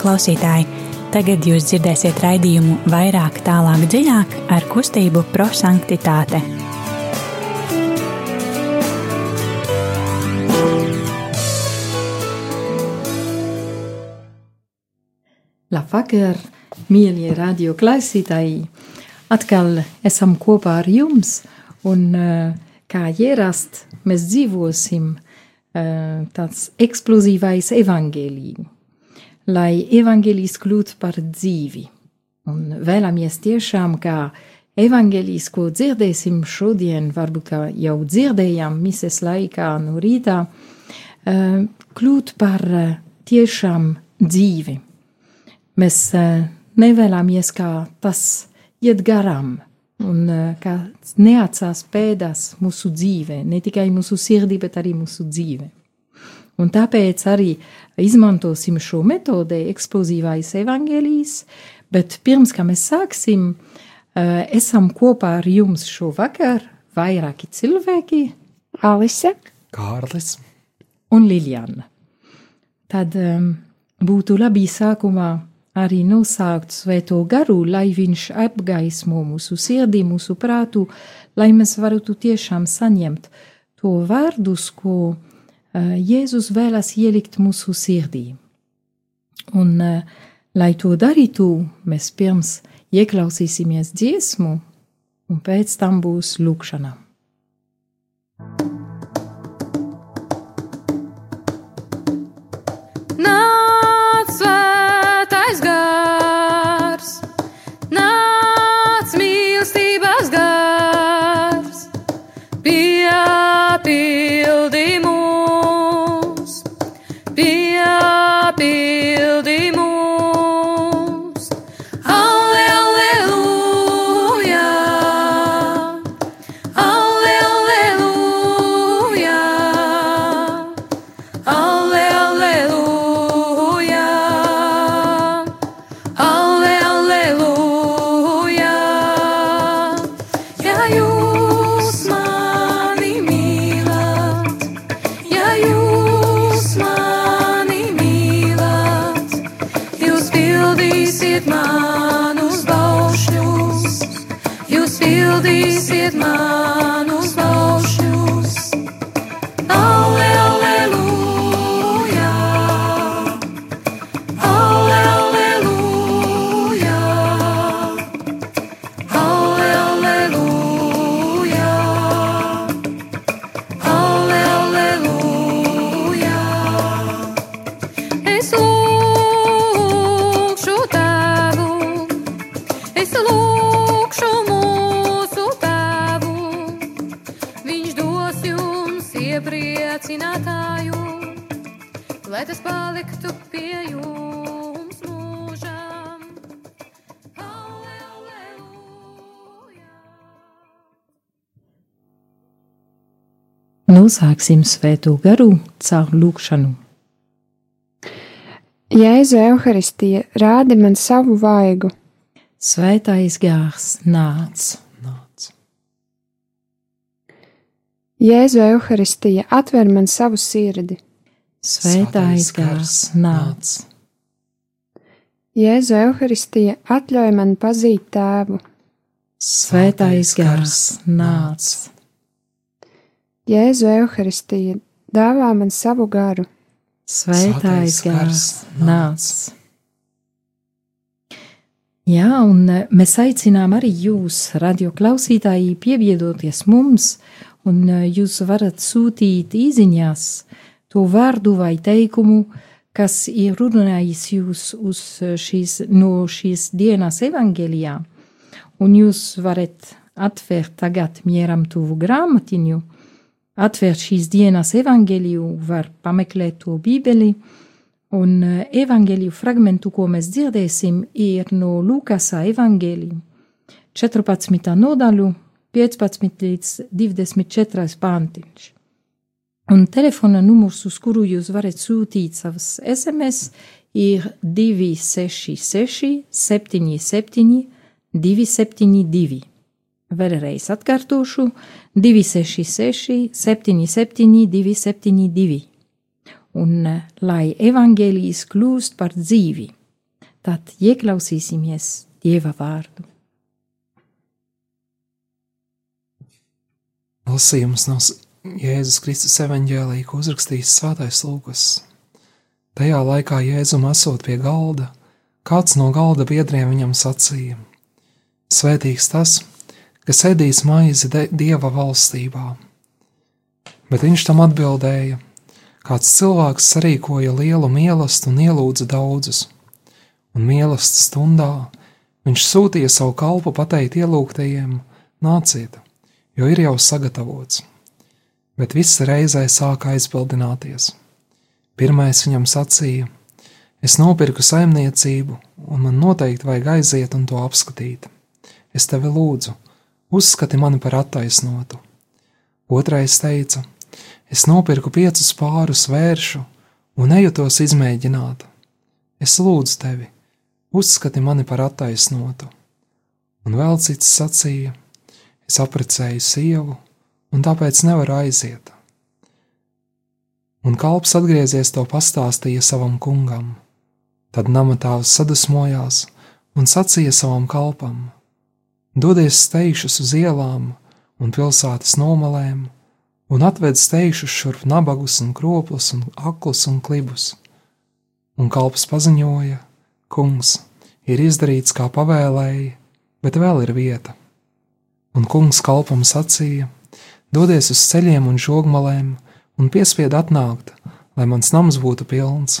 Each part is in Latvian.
klausītāji! Tagad jūs dzirdēsiet raidījumu vairāk, tālāk, dziļāk ar kustību prosanktitāte. Labvakar, mīļie radio klausītāji! Atkal esam kopā ar jums, un kā ierasts, mēs dzīvosim tāds eksplozīvais evaņģēlījums lai evaņģēlijs kļūtu par dzīvi. Un vēlamies tiešām, kā evaņģēlijs, ko dzirdēsim šodien, varbūt jau dzirdējām mises laikā no rītā, kļūt par tiešām dzīvi. Mēs nevēlamies, kā tas iet garām un kā neatsās pēdas mūsu dzīvē, ne tikai mūsu sirdī, bet arī mūsu dzīvē. Un tāpēc arī izmantosim šo metodi, eksplozīvais evaņģēlijs, bet pirms kā mēs sāksim, uh, esam kopā ar jums šovakar vairāki cilvēki - Alise, Kārlis. Un Liljana. Tad um, būtu labi sākumā arī nosaukt svēto garu, lai viņš apgaismo mūsu sirdī, mūsu prātu, lai mēs varētu tiešām saņemt to vārdus, ko Eh, Jēzus vēlas ielikt mūsu sirdī. Un, eh, lai to darītu, mēs pirms ieklausīsimies dziesmu, un pēc tam būs lūkšana. pildīsiet manus baušļus, jūs pildīsiet manus. Nosāksim svēto garu caur lūkšanu. Jēzu Euharistija, rādi man savu vaigu. Svētais gārs nāc. nāc. Jēzu Euharistija, atver man savu sirdi. Svētais gārs nāc. Jēzu Euharistija, atļauj man pazīt tēvu. Svētais gārs nāc. Jēzu Euharistija, dāvā man savu garu. Svētais gars nāc. Jā, un e, mēs aicinām arī jūs, radio klausītāji, pievienoties mums, un e, jūs varat sūtīt īsiņās to vārdu vai teikumu, kas ir runājis jūs uz šīs, no šīs dienas evangelijā, un jūs varat atvērt tagad mieram tuvu grāmatiņu, atvērt šīs dienas evaņģēliju, var pameklēt to bībeli, un eh, evaņģēliju fragmentu, ko mēs dzirdēsim, ir no Lukasa evaņģēliju 14. nodaļu 15 līdz 24 pāntiņš. Un telefona numurs, uz kuru jūs varat sūtīt savas SMS, ir 266 77 272. Vēlreiz atkārtošu 266, 77, 272. Un lai evaņģēlijas kļūst par dzīvi, tad ieklausīsimies Dieva vārdu. Lasījums no Jēzus Kristus evanģēlī, ko uzrakstījis Svētais Lūkas. Tajā laikā Jēzum esot pie galda, kāds no galda biedriem viņam sacīja: Svētīgs tas, kas ēdīs maizi Dieva valstībā. Bet viņš tam atbildēja: Kāds cilvēks sarīkoja lielu mīlestību un ielūdza daudzus, un mīlestības stundā viņš sūtīja savu kalpu pateikt ielūgtajiem: Nāciet, jo ir jau sagatavots. Bet viss reizē sāka aizbildināties. Pirmais viņam sacīja: Es nopirku saimniecību, un man noteikti vajag aiziet un to apskatīt. Es tevi lūdzu, uzskati mani par attaisnotu. Otrais teica: Es nopirku piecus pārus vēršu un eju tos izmēģināt. Es lūdzu tevi, uzskati mani par attaisnotu. Un vēl cits sacīja: Es apprecēju sievu, un tāpēc nevaru aiziet. Un kalps atgriezies to pastāstīja savam kungam. Tad nama tēvs sadusmojās un sacīja savam kalpam: Dodies steigšus uz ielām un pilsētas nomalēm un atved steigšus šurp nabagus un kroplus un aklus un klibus. Un kalps paziņoja: Kungs, ir izdarīts kā pavēlēji, bet vēl ir vieta. Un kungs kalpam sacīja: Dodies uz ceļiem un žogmalēm un piespied atnākt, lai mans nams būtu pilns.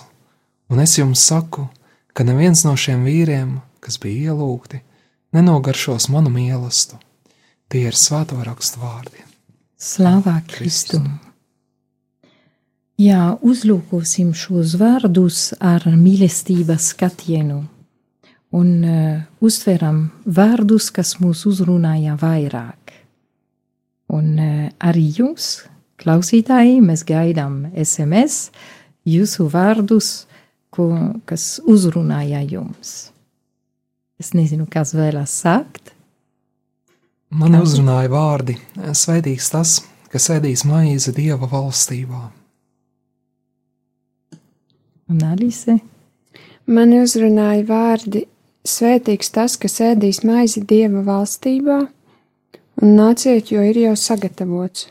Un es jums saku, ka neviens no šiem vīriem, kas bija ielūgti, nenogaršos manu mīlestību. Tie ir svēto rakstu vārdi. Slavā Kristum! Jā, uzlūkosim šos vārdus ar mīlestības skatienu un uh, uztveram vārdus, kas mūs uzrunāja vairāk. Un uh, arī jūs, klausītāji, mēs gaidām SMS, jūsu vārdus, ko, kas uzrunāja jums. Es nezinu, kas vēlas sākt. Man uzrunāja vārdi: Svētīgs tas, kas ēdīs maizi Dieva valstībā. Un Alise? Man uzrunāja vārdi: Svētīgs tas, kas ēdīs maizi Dieva valstībā, un nāciet, jo ir jau sagatavots.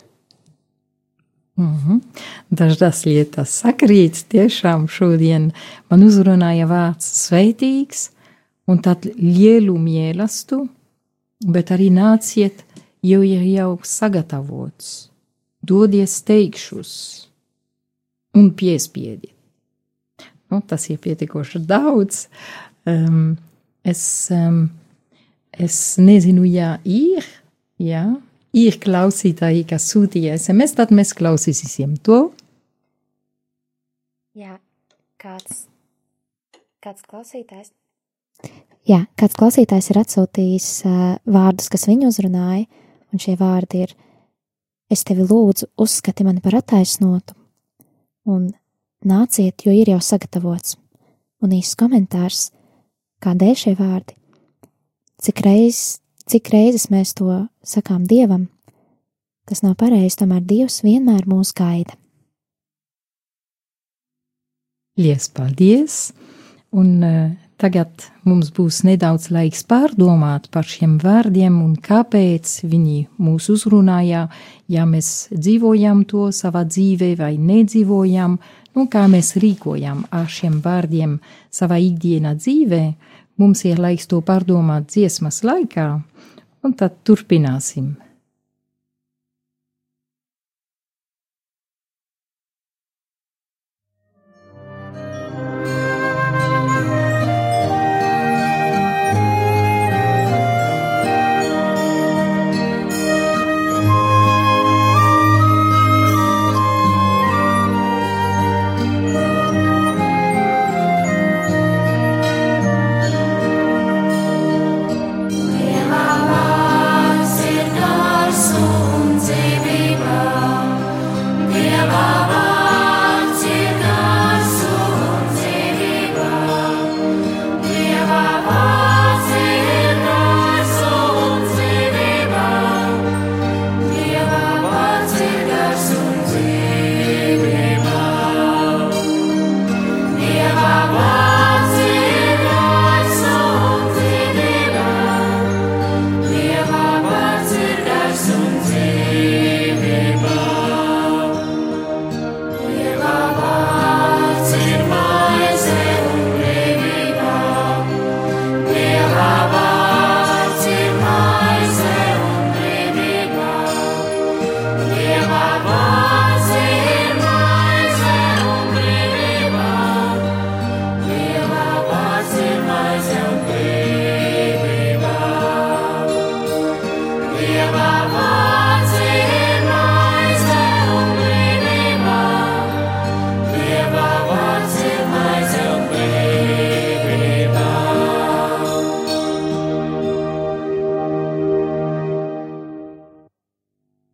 -hmm. Dažas lietas sakrīt, tiešām šodien man uzrunāja vārds svētīgs, un tad lielu mīlestību bet arī nāciet, jo ir jau sagatavots, dodies teikšus un piespiediet. Nu, tas ir pietiekoši daudz. Um, es, um, es nezinu, ja ir, ja, ir klausītāji, kas sūtīja SMS, tad mēs klausīsim to. Jā, kāds, kāds klausītājs Jā, kāds klausītājs ir atsūtījis uh, vārdus, kas viņu uzrunāja, un šie vārdi ir: Es tevi lūdzu, uzskati mani par attaisnotu, un nāciet, jo ir jau sagatavots. Un īsts komentārs, kādēļ šie vārdi? Cik, reiz, cik reizes mēs to sakām Dievam, tas nav pareizi, tomēr Dievs vienmēr mūs gaida. Lies paldies! Un uh, Tagad mums būs nedaudz laiks pārdomāt par šiem vārdiem un kāpēc viņi mūs uzrunāja, ja mēs dzīvojam to savā dzīvē vai nedzīvojam, nu kā mēs rīkojam ar šiem vārdiem savā ikdienā dzīvē. Mums ir laiks to pārdomāt dziesmas laikā, un tad turpināsim.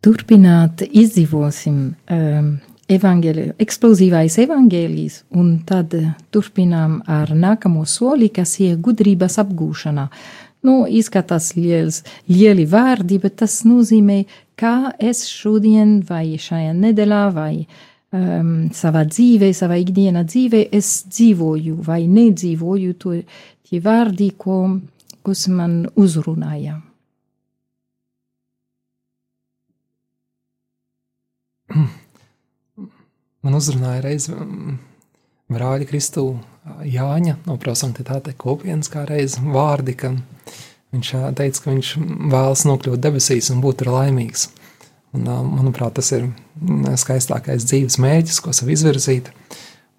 Turpināt izdzīvosim um, evaņģēliju, eksplozīvais evaņģēlijs, un tad turpinām ar nākamo soli, kas ir gudrības apgūšana. Nu, izskatās liels, lieli vārdi, bet tas nozīmē, kā es šodien vai šajā nedēļā vai um, savā dzīvē, savā ikdienā dzīvē, es dzīvoju vai nedzīvoju to tie vārdi, ko, kas man uzrunāja. Man uzrunāja reiz brāļa Kristu Jāņa no prosanktitāte kopienas kā reiz vārdi, ka viņš teica, ka viņš vēlas nokļūt debesīs un būt laimīgs. Un, manuprāt, tas ir skaistākais dzīves mērķis, ko sev izvirzīt.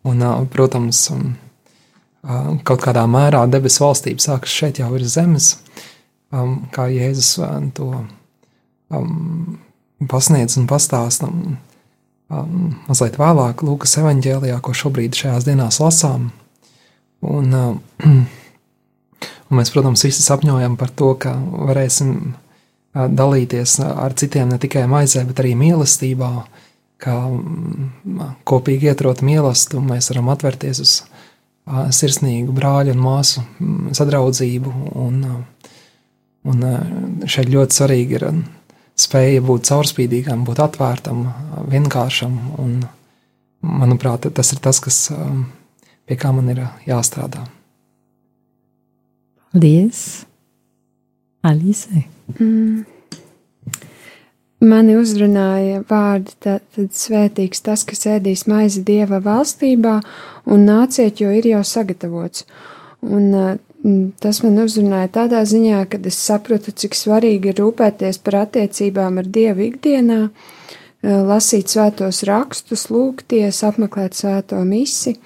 Un, protams, kaut kādā mērā debesu valstība sākas šeit jau ir zemes, kā Jēzus to pasniedz un pastāsta um, mazliet vēlāk, Lūkas evanģēlijā, ko šobrīd šajās dienās lasām. Un, uh, un mēs, protams, visi sapņojam par to, ka varēsim uh, dalīties ar citiem ne tikai maizē, bet arī mīlestībā, kā um, kopīgi ietrot mīlestību, mēs varam atvērties uz uh, sirsnīgu brāļu un māsu um, sadraudzību. Un, un šeit ļoti svarīgi ir spēja būt caurspīdīgam, būt atvērtam, vienkāršam. Un, manuprāt, tas ir tas, kas, um, pie kā man ir jāstrādā. Paldies, Alise! Mm. Mani uzrunāja vārdi, tad, tad svētīgs tas, kas ēdīs maizi dieva valstībā, un nāciet, jo ir jau sagatavots. Un Mm, tas man uzrunāja tādā ziņā, ka es sapratu, cik svarīgi ir rūpēties par attiecībām ar Dievu ikdienā, eh, lasīt svētos rakstus, lūgties, apmeklēt svēto misi.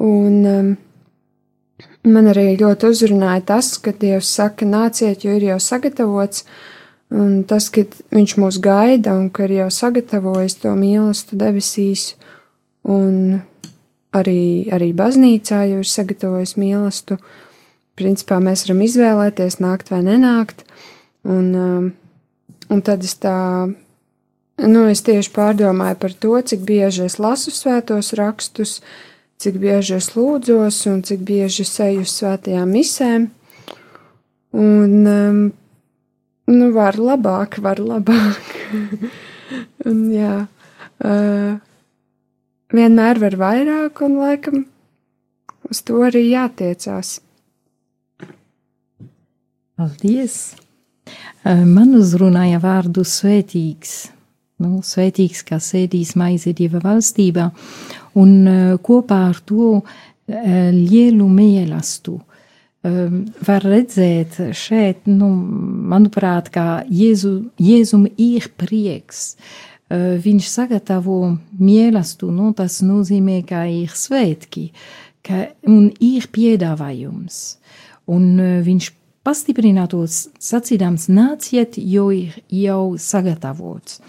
Un um, man arī ļoti uzrunāja tas, ka Dievs saka, nāciet, jo ir jau sagatavots, un tas, ka Viņš mūs gaida un ka ir jau sagatavojis to mīlestību debesīs, un arī, arī baznīcā jau ir sagatavojis mīlestību principā mēs varam izvēlēties, nākt vai nenākt. Un, um, un tad es tā, nu, es tieši pārdomāju par to, cik bieži es lasu svētos rakstus, cik bieži es lūdzos un cik bieži es eju uz svētajām misēm. Un, um, nu, var labāk, var labāk. un, jā, uh, vienmēr var vairāk, un laikam uz to arī jātiecās. Paldies! Man uzrunāja vārdu svētīgs. Nu, svētīgs, kā sēdīs maize Dieva valstībā, un kopā ar to lielu mīlestību. Var redzēt šeit, nu, manuprāt, kā Jēzu, Jēzum ir prieks. Viņš sagatavo mīlestību, nu, tas nozīmē, ka ir svētki, ka, un ir piedāvājums. Un viņš pastiprinātos sacīdams, nāciet, jo ir jau sagatavots.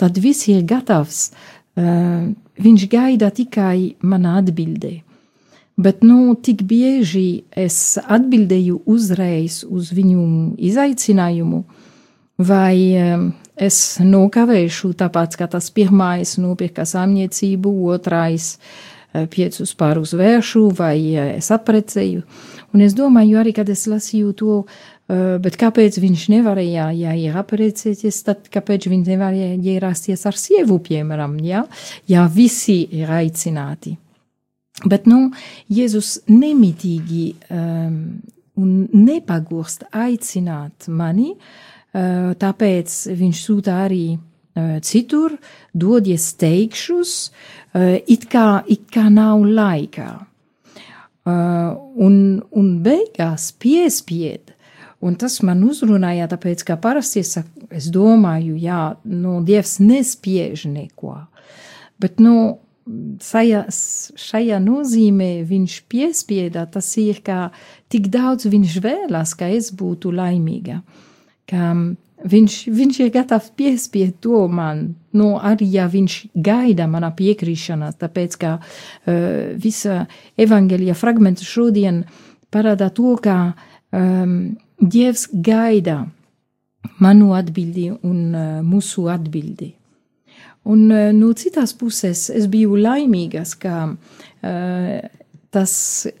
Tad viss ir gatavs, uh, viņš gaida tikai mana atbildē. Bet nu, tik bieži es atbildēju uzreiz uz viņu izaicinājumu, vai um, es nokavēšu, tāpēc, ka tas pirmais nopirka samniecību, otrais uh, piecus pārus vēršu, vai uh, es aprecēju. Un es domāju arī, kad es lasīju to, uh, bet kāpēc viņš nevarēja, ja ir apprecēties, tad kāpēc viņš nevarēja ierasties ar sievu, piemēram, ja, ja visi ir aicināti. Bet, nu, Jēzus nemitīgi um, un nepagurst aicināt mani, uh, tāpēc viņš sūta arī citur, dodies teikšus, uh, it kā, it kā nav laikā. Uh, un, un beigās piespied. Un tas man uzrunāja, tāpēc, ka parasti es, es domāju, jā, nu, Dievs nespiež neko. Bet, nu, šajā, šajā nozīmē viņš piespieda, tas ir, ka tik daudz viņš vēlas, ka es būtu laimīga. Ka Viņš, viņš ir gatavs piespiest to man, nu, arī ja viņš gaida manā piekrišanā, tāpēc, ka uh, visa evangelija fragments šodien parāda to, ka um, Dievs gaida manu atbildi un uh, mūsu atbildi. Un uh, no citas puses es biju laimīgas, ka uh, tas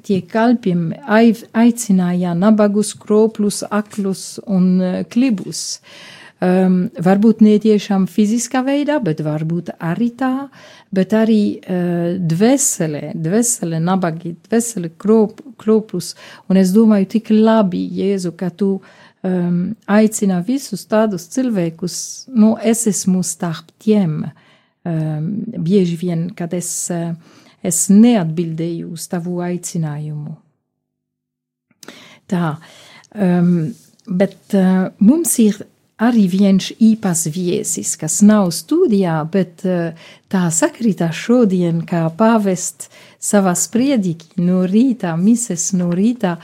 tie kalpiem aicināja nabagus, kroplus, aklus un uh, klibus. Um, varbūt ne tiešām fiziskā veidā, bet varbūt arī tā, bet arī uh, dvēsele, dvēsele, nabagi, dvēsele, krop, kroplus. Un es domāju, tik labi, Jēzu, ka tu um, aicina visus tādus cilvēkus, nu, es esmu starp tiem. Um, bieži vien, kad es, uh, es neatbildēju uz tavu aicinājumu. Tā, um, bet uh, mums ir arī viens īpašs viesis, kas nav studijā, bet uh, tā sakrita šodien, kā pāvest savā spriedīki no rīta, mises no rīta,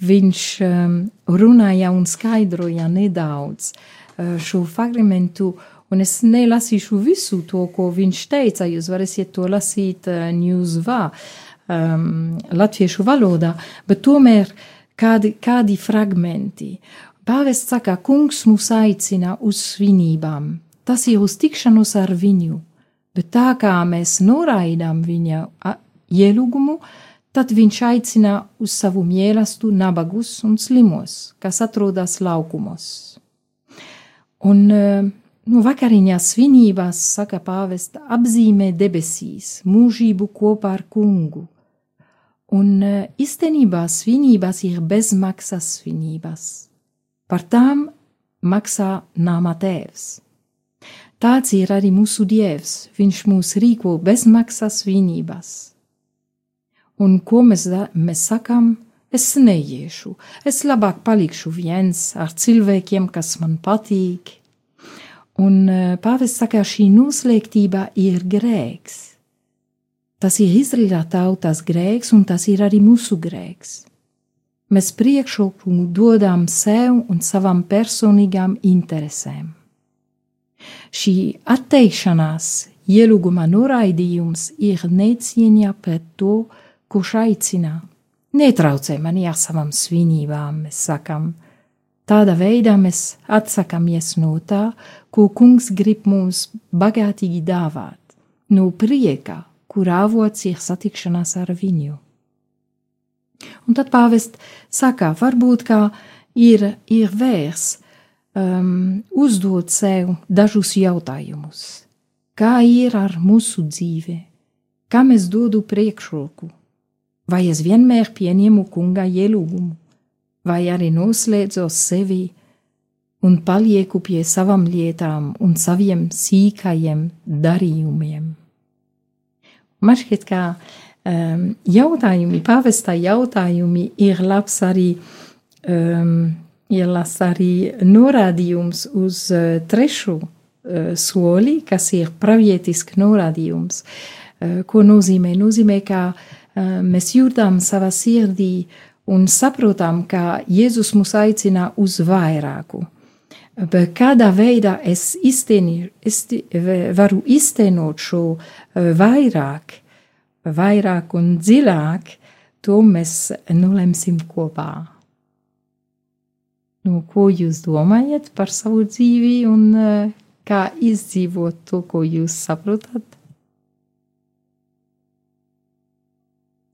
viņš um, runāja un skaidroja nedaudz uh, šo fragmentu, un es nelasīšu visu to, ko viņš teica, jūs varēsiet to lasīt uh, Newsvā, um, latviešu valodā, bet tomēr kādi, kādi fragmenti. Pāvests saka, kungs mūs aicina uz svinībām. Tas ir uz tikšanos ar viņu, bet tā kā mēs noraidām viņa ielūgumu, tad viņš aicina uz savu mīlestību nabagus un slimos, kas atrodas laukumos. Un nu, vakariņās svinībās, saka pāvesta, apzīmē debesīs, mūžību kopā ar kungu. Un īstenībā svinības ir bezmaksas svinības Par tām maksā nama tēvs. Tāds ir arī mūsu dievs, viņš mūs rīko bezmaksas vienībās. Un ko mēs, mēs sakām? Es neiešu, es labāk palikšu viens ar cilvēkiem, kas man patīk. Un pāvis saka, šī noslēgtība ir grēks. Tas ir Izraēla tautas grēks, un tas ir arī mūsu grēks mēs priekšroku dodam sev un savam personīgām interesēm. Šī atteikšanās, ielūguma noraidījums ir necieņa pret to, kurš aicina. Netraucē mani ar savām svinībām, mēs sakam. Tādā veidā mēs atsakāmies no tā, ko kungs grib mums bagātīgi dāvāt, no prieka, kur avots ir satikšanās ar viņu. Un tad pāvest saka, varbūt kā ir, ir vērs um, uzdot sev dažus jautājumus. Kā ir ar mūsu dzīve? Kā mēs dodu priekšroku? Vai es vienmēr pieņemu kunga ielūgumu, vai arī noslēdzos sevi un palieku pie savām lietām un saviem sīkajiem darījumiem? Man šķiet, ka um, jautājumi, pāvestā jautājumi ir labs arī, um, ir labs arī norādījums uz uh, trešo uh, soli, kas ir pravietisks norādījums. Uh, ko nozīmē? Nozīmē, ka uh, mēs jūtam savā sirdī un saprotam, ka Jēzus mūs aicina uz vairāku. Bet kādā veidā es, izteni, es varu iztenot šo vairāk, vairāk un dziļāk, to mēs nolemsim kopā. Nu, ko jūs domājat par savu dzīvi un uh, kā izdzīvot to, ko jūs saprotat?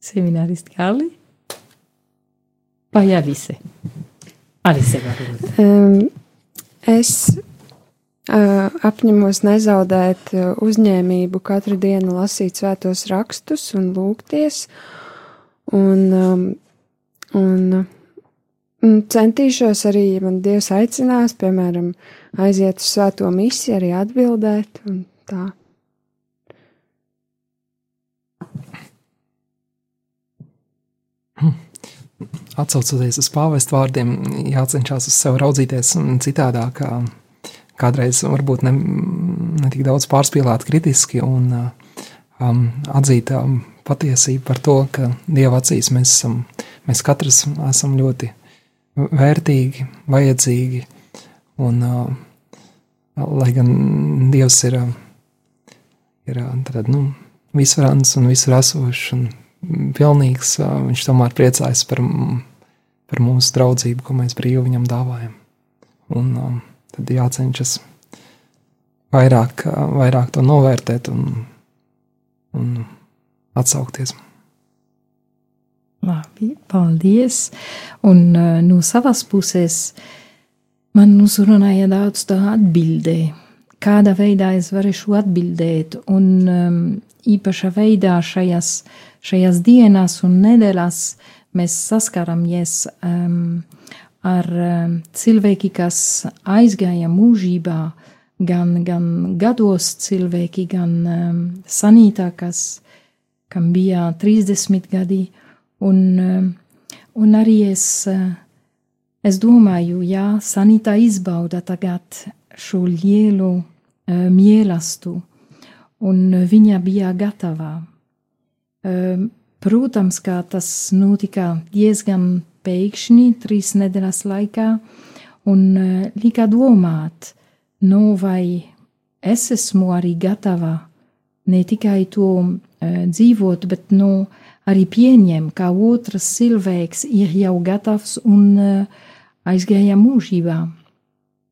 Semināristi Kārli? Vai Alise? Alise varbūt. Um, es apņemos nezaudēt uzņēmību katru dienu lasīt svētos rakstus un lūgties, un, un, un centīšos arī, ja man Dievs aicinās, piemēram, aiziet uz svēto misiju, arī atbildēt un tā. Atcaucoties uz pāvestu vārdiem, jācenšas uz sevi raudzīties citādāk kādreiz varbūt ne, ne tik daudz pārspīlēt kritiski un um, atzīt um, patiesību par to, ka Dieva acīs mēs esam, mēs katrs esam ļoti vērtīgi, vajadzīgi, un uh, lai gan Dievs ir, ir tad, nu, visvarants un visur esošs un pilnīgs, viņš tomēr priecājas par, par mūsu draudzību, ko mēs brīvi viņam dāvājam. Un, um, tad jācenšas vairāk, vairāk to novērtēt un, un atsaukties. Labi, paldies. Un no savas puses man uzrunāja daudz tā atbildē. Kādā veidā es varēšu atbildēt, un um, īpašā veidā šajās, šajās dienās un nedēļās mēs saskaramies um, ar um, cilvēki, kas aizgāja mūžībā, gan, gan gados cilvēki, gan um, sanītā, kas, kam bija 30 gadi, un, um, un arī es, uh, es domāju, jā, sanītā izbauda tagad šo lielu uh, mīlestību un viņa bija gatava. Um, protams, kā tas notika diezgan pēkšņi, trīs nedēļas laikā, un uh, lika domāt, nu vai es esmu arī gatava ne tikai to uh, dzīvot, bet nu arī pieņem, ka otrs cilvēks ir jau gatavs un uh, aizgāja mūžībā.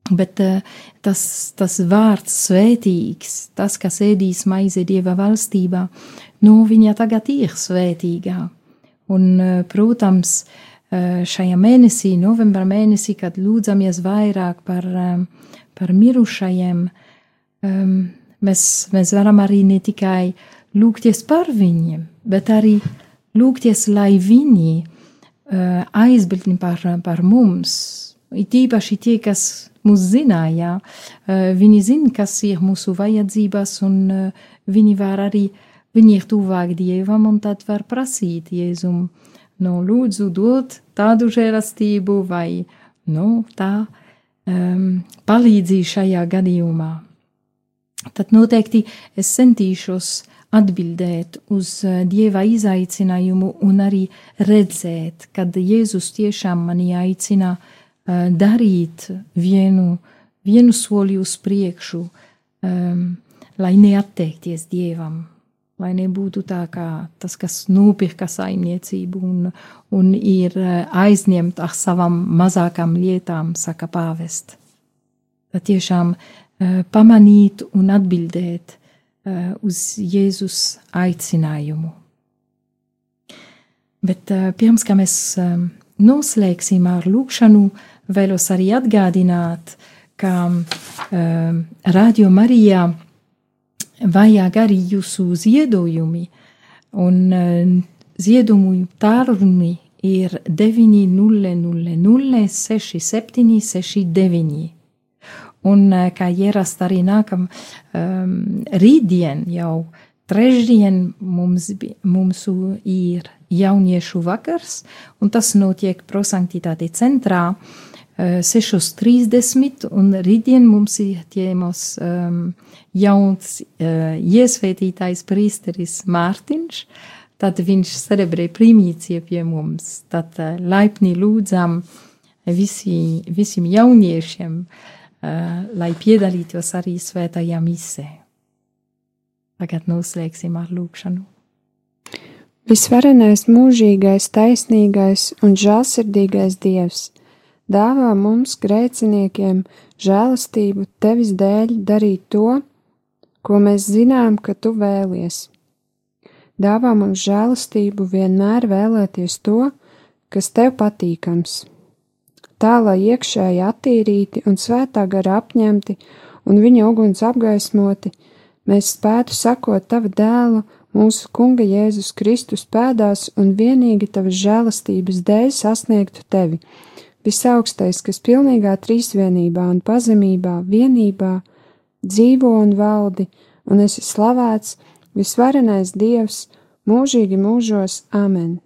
Bet uh, tas, tas vārds svētīgs, tas, kas ēdīs maizi dieva valstībā, nu, viņa tagad ir svētīgā. Un, uh, protams, uh, šajā mēnesī, novembra mēnesī, kad lūdzamies vairāk par, par mirušajiem, um, mēs, mēs varam arī ne tikai lūgties par viņiem, bet arī lūgties, lai viņi aizbildni par, par mums. It īpaši tie, kas mūs zināja. Eh, viņi zina, kas ir mūsu vajadzības, un eh, viņi var arī, viņi ir tuvāk Dievam, un tad var prasīt Jēzum, nu, lūdzu, dot tādu žēlastību vai, nu, tā um, palīdzi šajā gadījumā. Tad noteikti es centīšos atbildēt uz eh, Dieva izaicinājumu un arī redzēt, kad Jēzus tiešām mani aicina uh, darīt vienu, vienu soli uz priekšu, um, lai neatteikties dievam, lai nebūtu tā kā tas, kas nopirka saimniecību un, un ir eh, aizņemt ar savām mazākām lietām, saka pāvest. Tad tiešām uh, pamanīt un atbildēt uz Jēzus aicinājumu. Bet pirms mēs noslēgsim ar lūkšanu, uh, vēlos arī atgādināt, ka um, Radio Marijā vajag arī jūsu ziedojumi, un um, ziedojumu tālruni ir 900 67 69. Un kā ierast arī nākam um, rītdien jau trešdien mums, mums ir jauniešu vakars, un tas notiek prosanktitāte centrā. Uh, 6.30, un rītdien mums ir ķēmos um, jauns uh, iesvētītājs prīsteris Mārtiņš, tad viņš celebrē primīcie pie mums, tad uh, laipni lūdzam visi, visiem jauniešiem, uh, lai piedalītos arī svētajā misē. Tagad noslēgsim ar lūkšanu. Visvarenais, mūžīgais, taisnīgais un žēlsirdīgais Dievs! Dāvā mums, grēciniekiem, žēlastību tevis dēļ darīt to, ko mēs zinām, ka tu vēlies. Dāvā mums žēlastību vienmēr vēlēties to, kas tev patīkams. Tā, lai iekšēji attīrīti un svētā gara apņemti un viņa uguns apgaismoti, mēs spētu sakot tava dēla, mūsu Kunga Jēzus Kristus pēdās un vienīgi tavas žēlastības dēļ sasniegtu tevi visaugstais, kas pilnīgā trīsvienībā un pazemībā, vienībā dzīvo un valdi, un esi slavēts, visvarenais Dievs, mūžīgi mūžos, Āmen!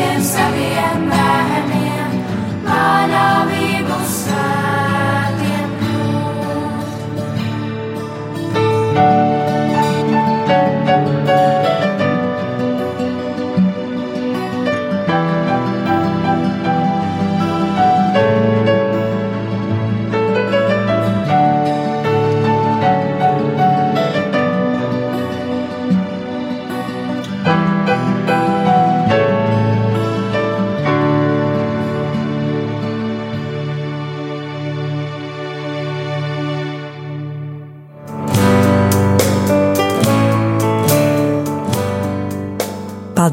visiem saviem bērniem.